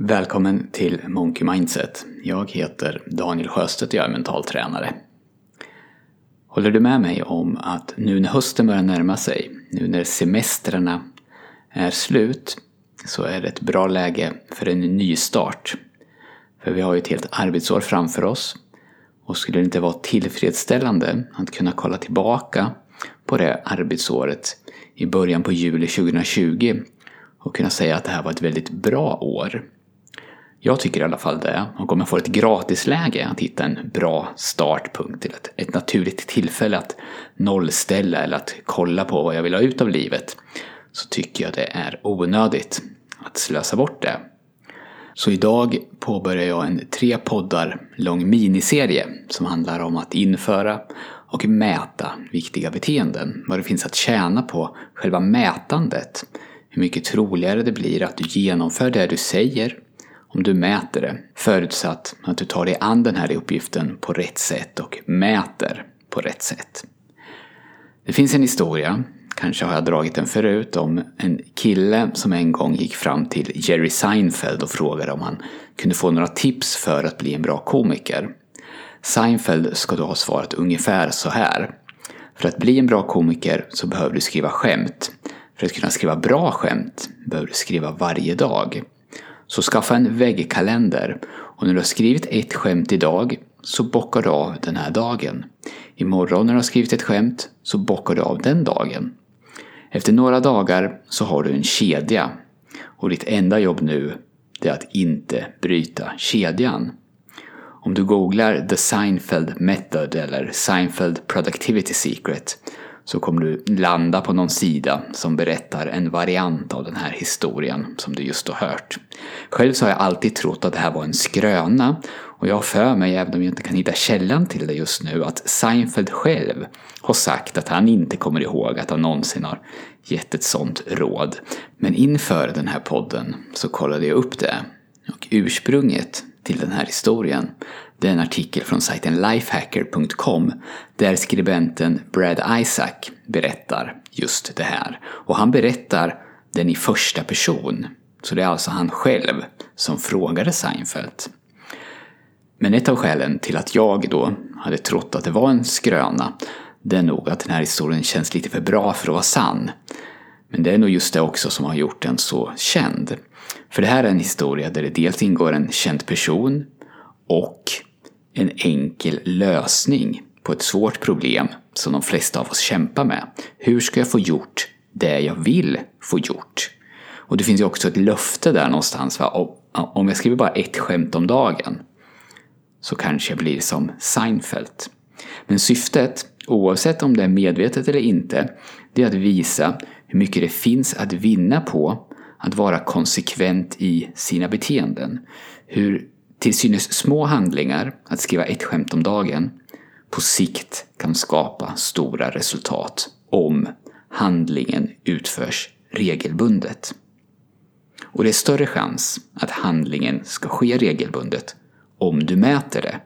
Välkommen till Monkey Mindset. Jag heter Daniel Sjöstedt och jag är mental tränare. Håller du med mig om att nu när hösten börjar närma sig, nu när semestrarna är slut, så är det ett bra läge för en ny start. För vi har ju ett helt arbetsår framför oss och skulle det inte vara tillfredsställande att kunna kolla tillbaka på det arbetsåret i början på juli 2020 och kunna säga att det här var ett väldigt bra år. Jag tycker i alla fall det. Och om jag får ett gratisläge att hitta en bra startpunkt till ett, ett naturligt tillfälle att nollställa eller att kolla på vad jag vill ha ut av livet så tycker jag det är onödigt att slösa bort det. Så idag påbörjar jag en tre poddar lång miniserie som handlar om att införa och mäta viktiga beteenden. Vad det finns att tjäna på själva mätandet. Hur mycket troligare det blir att du genomför det du säger om du mäter det. Förutsatt att du tar dig an den här uppgiften på rätt sätt och mäter på rätt sätt. Det finns en historia, kanske har jag dragit den förut, om en kille som en gång gick fram till Jerry Seinfeld och frågade om han kunde få några tips för att bli en bra komiker. Seinfeld ska då ha svarat ungefär så här. För att bli en bra komiker så behöver du skriva skämt. För att kunna skriva bra skämt behöver du skriva varje dag. Så skaffa en väggkalender och när du har skrivit ett skämt idag så bockar du av den här dagen. Imorgon när du har skrivit ett skämt så bockar du av den dagen. Efter några dagar så har du en kedja och ditt enda jobb nu är att inte bryta kedjan. Om du googlar The Seinfeld Method eller Seinfeld Productivity Secret så kommer du landa på någon sida som berättar en variant av den här historien som du just har hört. Själv så har jag alltid trott att det här var en skröna och jag har för mig, även om jag inte kan hitta källan till det just nu, att Seinfeld själv har sagt att han inte kommer ihåg att han någonsin har gett ett sånt råd. Men inför den här podden så kollade jag upp det och ursprunget till den här historien det är en artikel från sajten lifehacker.com där skribenten Brad Isaac berättar just det här. Och han berättar den i första person. Så det är alltså han själv som frågade Seinfeld. Men ett av skälen till att jag då hade trott att det var en skröna det är nog att den här historien känns lite för bra för att vara sann. Men det är nog just det också som har gjort den så känd. För det här är en historia där det dels ingår en känd person och en enkel lösning på ett svårt problem som de flesta av oss kämpar med. Hur ska jag få gjort det jag vill få gjort? Och det finns ju också ett löfte där någonstans. Va? Om jag skriver bara ett skämt om dagen så kanske jag blir som Seinfeld. Men syftet, oavsett om det är medvetet eller inte, det är att visa hur mycket det finns att vinna på att vara konsekvent i sina beteenden. Hur till synes små handlingar, att skriva ett skämt om dagen, på sikt kan skapa stora resultat om handlingen utförs regelbundet. Och det är större chans att handlingen ska ske regelbundet om du mäter det.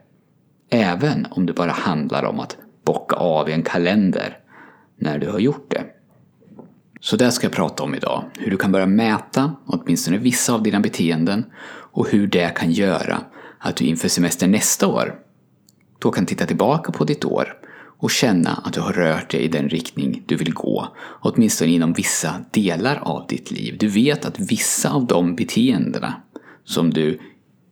Även om det bara handlar om att bocka av i en kalender när du har gjort det. Så det ska jag prata om idag. Hur du kan börja mäta åtminstone vissa av dina beteenden och hur det kan göra att du inför semestern nästa år då kan titta tillbaka på ditt år och känna att du har rört dig i den riktning du vill gå, åtminstone inom vissa delar av ditt liv. Du vet att vissa av de beteendena som du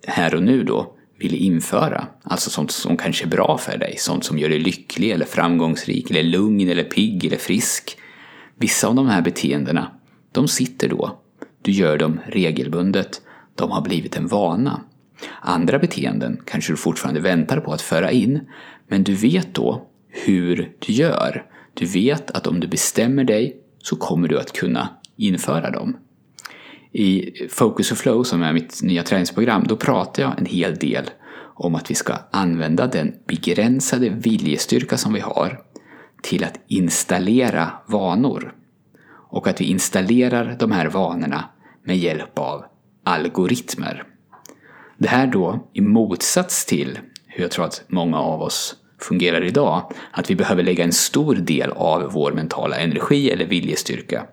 här och nu då vill införa, alltså sånt som kanske är bra för dig, sånt som gör dig lycklig eller framgångsrik eller lugn eller pigg eller frisk. Vissa av de här beteendena, de sitter då. Du gör dem regelbundet. De har blivit en vana. Andra beteenden kanske du fortfarande väntar på att föra in, men du vet då hur du gör. Du vet att om du bestämmer dig så kommer du att kunna införa dem. I Focus och Flow, som är mitt nya träningsprogram, då pratar jag en hel del om att vi ska använda den begränsade viljestyrka som vi har till att installera vanor. Och att vi installerar de här vanorna med hjälp av algoritmer. Det här då i motsats till hur jag tror att många av oss fungerar idag, att vi behöver lägga en stor del av vår mentala energi eller viljestyrka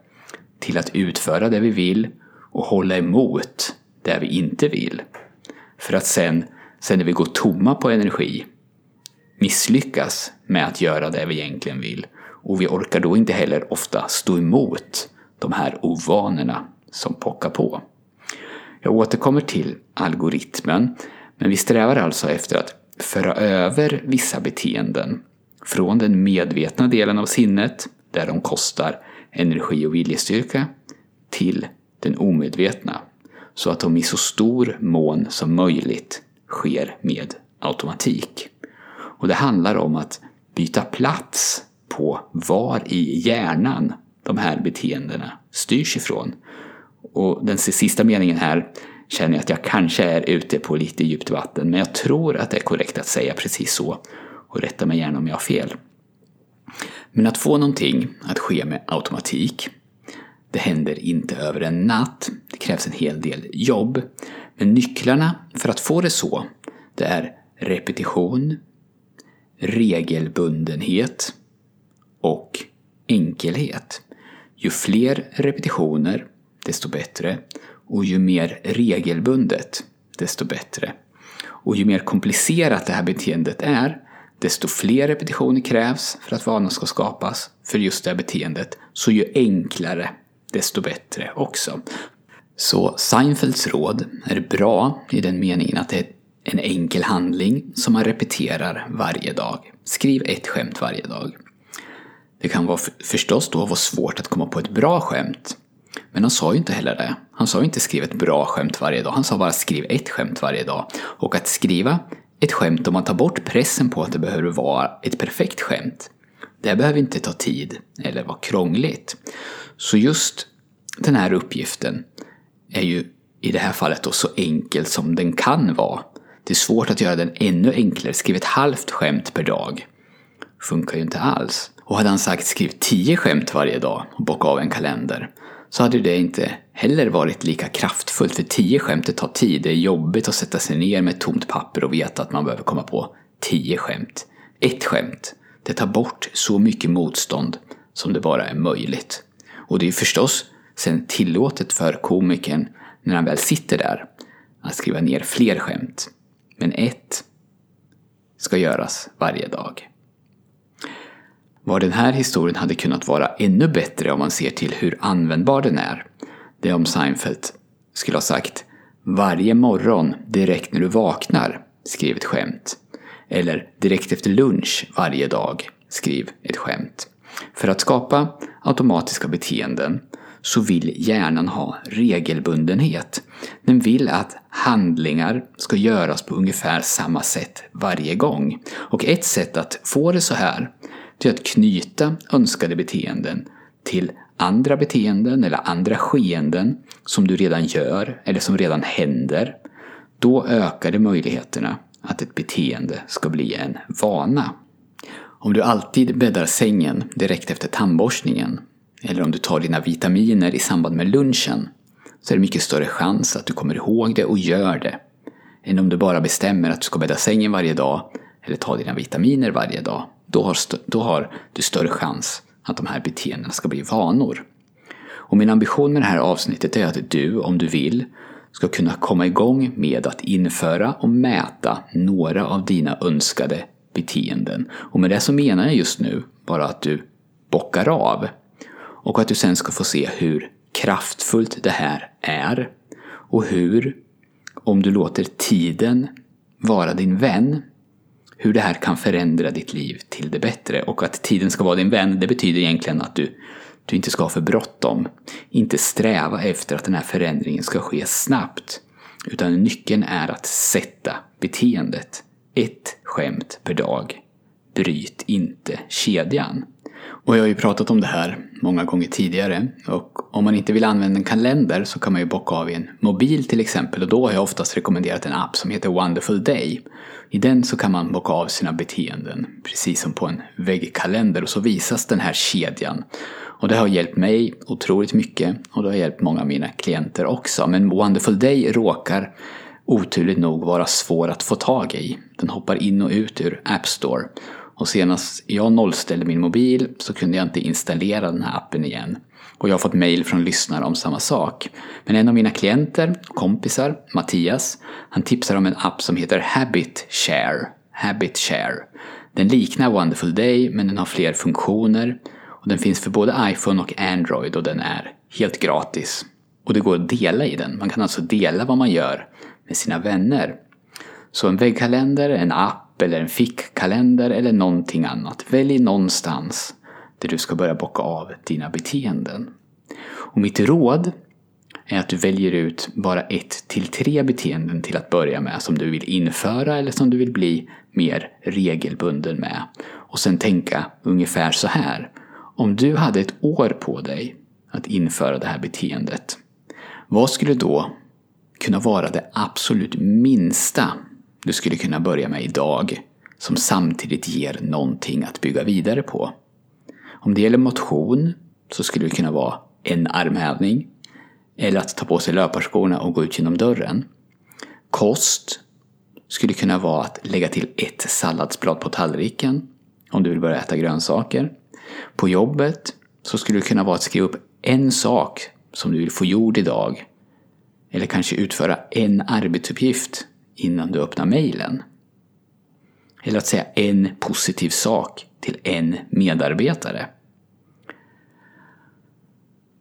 till att utföra det vi vill och hålla emot det vi inte vill. För att sen, sen när vi går tomma på energi misslyckas med att göra det vi egentligen vill. Och vi orkar då inte heller ofta stå emot de här ovanorna som pockar på. Jag återkommer till algoritmen, men vi strävar alltså efter att föra över vissa beteenden från den medvetna delen av sinnet, där de kostar energi och viljestyrka, till den omedvetna, så att de i så stor mån som möjligt sker med automatik. Och det handlar om att byta plats på var i hjärnan de här beteendena styrs ifrån. Och den sista meningen här känner jag att jag kanske är ute på lite djupt vatten, men jag tror att det är korrekt att säga precis så. Och rätta mig gärna om jag har fel. Men att få någonting att ske med automatik, det händer inte över en natt. Det krävs en hel del jobb. Men nycklarna för att få det så, det är repetition, regelbundenhet och enkelhet. Ju fler repetitioner, desto bättre. Och ju mer regelbundet, desto bättre. Och ju mer komplicerat det här beteendet är, desto fler repetitioner krävs för att vanan ska skapas för just det här beteendet. Så ju enklare, desto bättre också. Så Seinfelds råd är bra i den meningen att det är en enkel handling som man repeterar varje dag. Skriv ett skämt varje dag. Det kan vara förstås då vara svårt att komma på ett bra skämt. Men han sa ju inte heller det. Han sa ju inte skriv ett bra skämt varje dag. Han sa bara skriv ett skämt varje dag. Och att skriva ett skämt om man tar bort pressen på att det behöver vara ett perfekt skämt. Det behöver inte ta tid eller vara krångligt. Så just den här uppgiften är ju i det här fallet då så enkel som den kan vara. Det är svårt att göra den ännu enklare. Skriv ett halvt skämt per dag. Funkar ju inte alls. Och hade han sagt skriv tio skämt varje dag och bocka av en kalender så hade det inte heller varit lika kraftfullt för tio skämt tar tid. Det är jobbigt att sätta sig ner med ett tomt papper och veta att man behöver komma på tio skämt. Ett skämt, det tar bort så mycket motstånd som det bara är möjligt. Och det är förstås sen tillåtet för komikern när han väl sitter där att skriva ner fler skämt. Men ett ska göras varje dag. Var den här historien hade kunnat vara ännu bättre om man ser till hur användbar den är, det är om Seinfeld skulle ha sagt “Varje morgon direkt när du vaknar, skriv ett skämt” eller “Direkt efter lunch varje dag, skriv ett skämt”. För att skapa automatiska beteenden så vill hjärnan ha regelbundenhet. Den vill att handlingar ska göras på ungefär samma sätt varje gång. Och ett sätt att få det så här är att knyta önskade beteenden till andra beteenden eller andra skeenden som du redan gör eller som redan händer. Då ökar det möjligheterna att ett beteende ska bli en vana. Om du alltid bäddar sängen direkt efter tandborstningen eller om du tar dina vitaminer i samband med lunchen så är det mycket större chans att du kommer ihåg det och gör det än om du bara bestämmer att du ska bädda sängen varje dag eller ta dina vitaminer varje dag då har, då har du större chans att de här beteendena ska bli vanor. Och min ambition med det här avsnittet är att du, om du vill, ska kunna komma igång med att införa och mäta några av dina önskade beteenden. Och med det så menar jag just nu bara att du bockar av. Och att du sen ska få se hur kraftfullt det här är. Och hur, om du låter tiden vara din vän, hur det här kan förändra ditt liv till det bättre. Och att tiden ska vara din vän, det betyder egentligen att du, du inte ska ha för bråttom. Inte sträva efter att den här förändringen ska ske snabbt. Utan nyckeln är att sätta beteendet. Ett skämt per dag. Bryt inte kedjan. Och jag har ju pratat om det här många gånger tidigare. Och om man inte vill använda en kalender så kan man ju bocka av i en mobil till exempel. Och då har jag oftast rekommenderat en app som heter Wonderful Day. I den så kan man bocka av sina beteenden, precis som på en väggkalender. Och så visas den här kedjan. Och det har hjälpt mig otroligt mycket och det har hjälpt många av mina klienter också. Men Wonderful Day råkar oturligt nog vara svår att få tag i. Den hoppar in och ut ur App Store. Och senast jag nollställde min mobil så kunde jag inte installera den här appen igen. Och jag har fått mail från lyssnare om samma sak. Men en av mina klienter, kompisar, Mattias, han tipsar om en app som heter Habit Share. Habit Share. Den liknar Wonderful Day men den har fler funktioner. Och den finns för både iPhone och Android och den är helt gratis. Och det går att dela i den. Man kan alltså dela vad man gör med sina vänner. Så en väggkalender, en app eller en fickkalender eller någonting annat. Välj någonstans där du ska börja bocka av dina beteenden. Och mitt råd är att du väljer ut bara ett till tre beteenden till att börja med som du vill införa eller som du vill bli mer regelbunden med. Och sen tänka ungefär så här. Om du hade ett år på dig att införa det här beteendet. Vad skulle då kunna vara det absolut minsta du skulle kunna börja med idag som samtidigt ger någonting att bygga vidare på? Om det gäller motion så skulle det kunna vara en armhävning eller att ta på sig löparskorna och gå ut genom dörren. Kost skulle kunna vara att lägga till ett salladsblad på tallriken om du vill börja äta grönsaker. På jobbet så skulle det kunna vara att skriva upp en sak som du vill få gjord idag. Eller kanske utföra en arbetsuppgift innan du öppnar mejlen. Eller att säga en positiv sak till en medarbetare.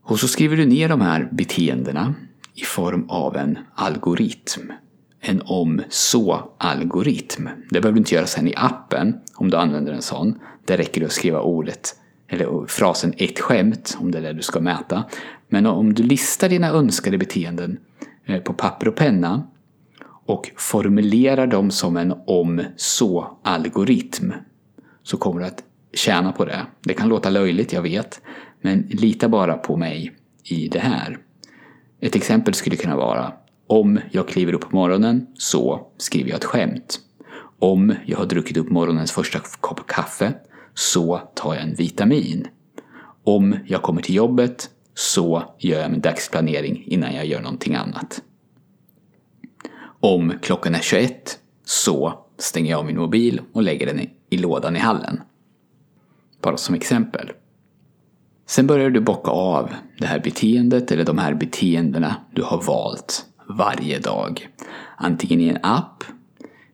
Och så skriver du ner de här beteendena i form av en algoritm. En om-så-algoritm. Det behöver du inte göra sen i appen om du använder en sån. Där räcker det att skriva ordet eller frasen ett skämt om det är det du ska mäta. Men om du listar dina önskade beteenden eh, på papper och penna och formulerar dem som en om-så-algoritm så kommer du att tjäna på det. Det kan låta löjligt, jag vet, men lita bara på mig i det här. Ett exempel skulle kunna vara om jag kliver upp på morgonen så skriver jag ett skämt. Om jag har druckit upp morgonens första kopp kaffe så tar jag en vitamin. Om jag kommer till jobbet så gör jag min dagsplanering innan jag gör någonting annat. Om klockan är 21 så stänger jag av min mobil och lägger den i lådan i hallen. Bara som exempel. Sen börjar du bocka av det här beteendet eller de här beteendena du har valt varje dag. Antingen i en app,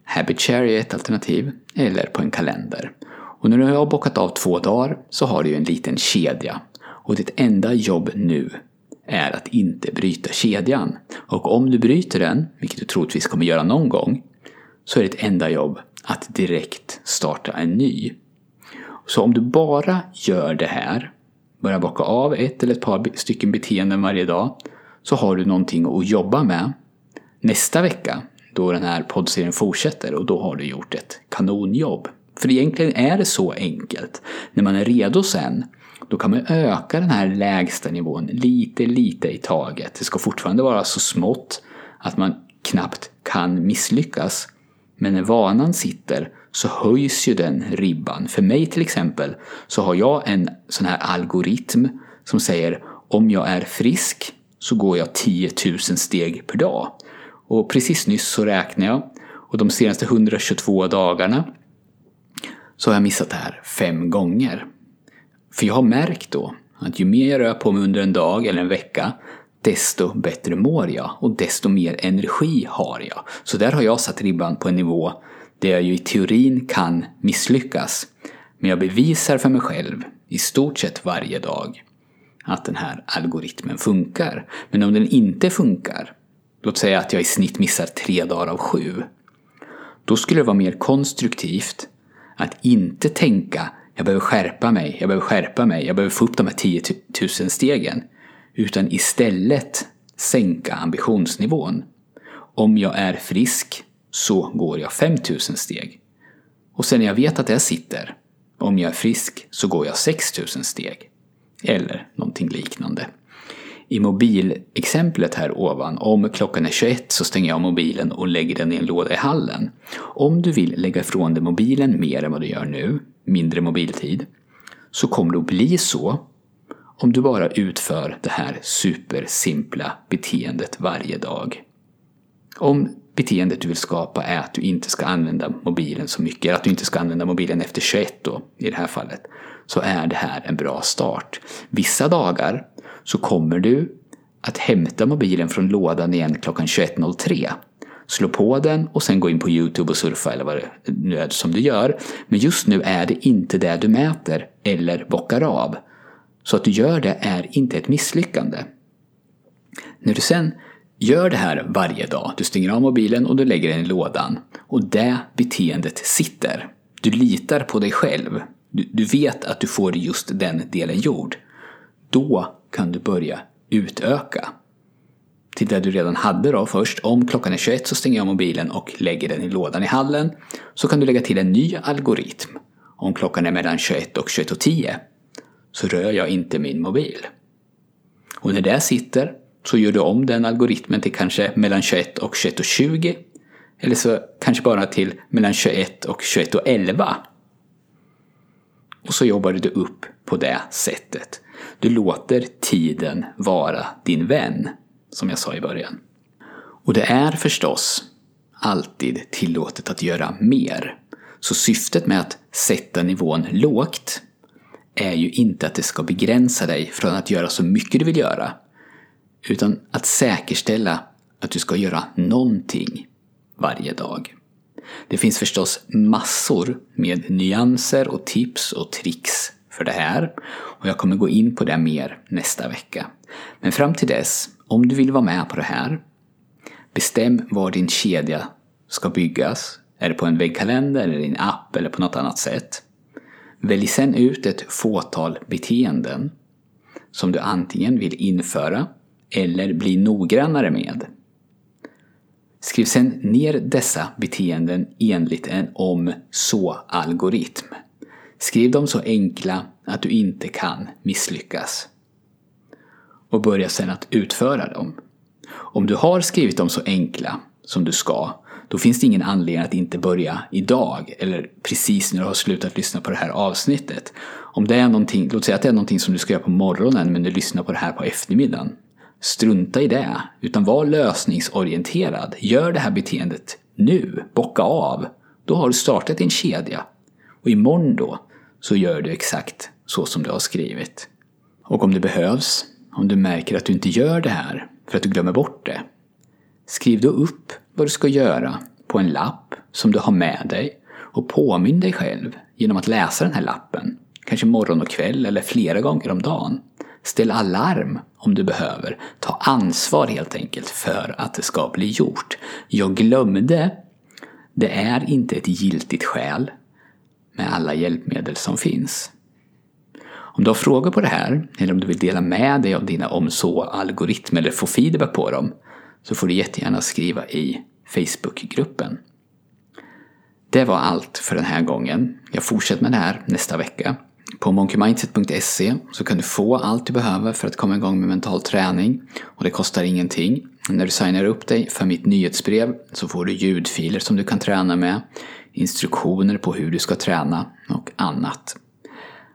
Habit Share är ett alternativ, eller på en kalender. Och när du har bockat av två dagar så har du ju en liten kedja. Och ditt enda jobb nu är att inte bryta kedjan. Och om du bryter den, vilket du troligtvis kommer göra någon gång, så är ditt enda jobb att direkt starta en ny. Så om du bara gör det här, börjar bocka av ett eller ett par stycken beteenden varje dag, så har du någonting att jobba med nästa vecka då den här poddserien fortsätter och då har du gjort ett kanonjobb. För egentligen är det så enkelt. När man är redo sen, då kan man öka den här lägsta nivån lite, lite i taget. Det ska fortfarande vara så smått att man knappt kan misslyckas. Men när vanan sitter så höjs ju den ribban. För mig till exempel så har jag en sån här algoritm som säger om jag är frisk så går jag 10 000 steg per dag. Och precis nyss så räknade jag och de senaste 122 dagarna så har jag missat det här fem gånger. För jag har märkt då att ju mer jag rör på mig under en dag eller en vecka desto bättre mår jag och desto mer energi har jag. Så där har jag satt ribban på en nivå där jag ju i teorin kan misslyckas. Men jag bevisar för mig själv i stort sett varje dag att den här algoritmen funkar. Men om den inte funkar, låt säga att jag i snitt missar tre dagar av sju, då skulle det vara mer konstruktivt att inte tänka jag behöver skärpa mig, jag behöver skärpa mig, jag behöver få upp de här 10 000 stegen. Utan istället sänka ambitionsnivån. Om jag är frisk så går jag 5000 steg. Och sen när jag vet att jag sitter, om jag är frisk så går jag 6000 steg. Eller någonting liknande. I mobilexemplet här ovan, om klockan är 21 så stänger jag mobilen och lägger den i en låda i hallen. Om du vill lägga ifrån dig mobilen mer än vad du gör nu, mindre mobiltid, så kommer det att bli så om du bara utför det här supersimpla beteendet varje dag. Om beteendet du vill skapa är att du inte ska använda mobilen så mycket, eller att du inte ska använda mobilen efter 21 då, i det här fallet, så är det här en bra start. Vissa dagar så kommer du att hämta mobilen från lådan igen klockan 21.03. Slå på den och sen gå in på Youtube och surfa eller vad det nu är som du gör. Men just nu är det inte det du mäter eller bockar av. Så att du gör det är inte ett misslyckande. När du sen gör det här varje dag, du stänger av mobilen och du lägger den i lådan och det beteendet sitter. Du litar på dig själv. Du, du vet att du får just den delen gjord. Då kan du börja utöka. Till det du redan hade då först. Om klockan är 21 så stänger jag mobilen och lägger den i lådan i hallen. Så kan du lägga till en ny algoritm. Om klockan är mellan 21 och 21.10 så rör jag inte min mobil. Och när det sitter så gör du om den algoritmen till kanske mellan 21 och 21.20 eller så kanske bara till mellan 21 och 21.11. Och så jobbar du upp på det sättet. Du låter tiden vara din vän, som jag sa i början. Och det är förstås alltid tillåtet att göra mer. Så syftet med att sätta nivån lågt är ju inte att det ska begränsa dig från att göra så mycket du vill göra. Utan att säkerställa att du ska göra någonting varje dag. Det finns förstås massor med nyanser och tips och tricks för det här och jag kommer gå in på det mer nästa vecka. Men fram till dess, om du vill vara med på det här, bestäm var din kedja ska byggas. Är det på en väggkalender, eller i en app eller på något annat sätt? Välj sen ut ett fåtal beteenden som du antingen vill införa eller bli noggrannare med. Skriv sen ner dessa beteenden enligt en om-så-algoritm. Skriv dem så enkla att du inte kan misslyckas. Och börja sedan att utföra dem. Om du har skrivit dem så enkla som du ska, då finns det ingen anledning att inte börja idag eller precis när du har slutat lyssna på det här avsnittet. Om det är någonting, låt säga att det är någonting som du ska göra på morgonen men du lyssnar på det här på eftermiddagen. Strunta i det, utan var lösningsorienterad. Gör det här beteendet nu, bocka av. Då har du startat din kedja. Och imorgon då, så gör du exakt så som du har skrivit. Och om det behövs, om du märker att du inte gör det här för att du glömmer bort det, skriv då upp vad du ska göra på en lapp som du har med dig och påminn dig själv genom att läsa den här lappen. Kanske morgon och kväll eller flera gånger om dagen. Ställ alarm om du behöver. Ta ansvar helt enkelt för att det ska bli gjort. Jag glömde. Det är inte ett giltigt skäl med alla hjälpmedel som finns. Om du har frågor på det här, eller om du vill dela med dig av dina om så-algoritmer eller få feedback på dem, så får du jättegärna skriva i Facebookgruppen. Det var allt för den här gången. Jag fortsätter med det här nästa vecka. På monkeymindset.se så kan du få allt du behöver för att komma igång med mental träning och det kostar ingenting. När du signar upp dig för mitt nyhetsbrev så får du ljudfiler som du kan träna med, instruktioner på hur du ska träna och annat.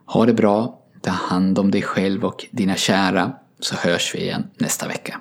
Ha det bra, ta hand om dig själv och dina kära så hörs vi igen nästa vecka.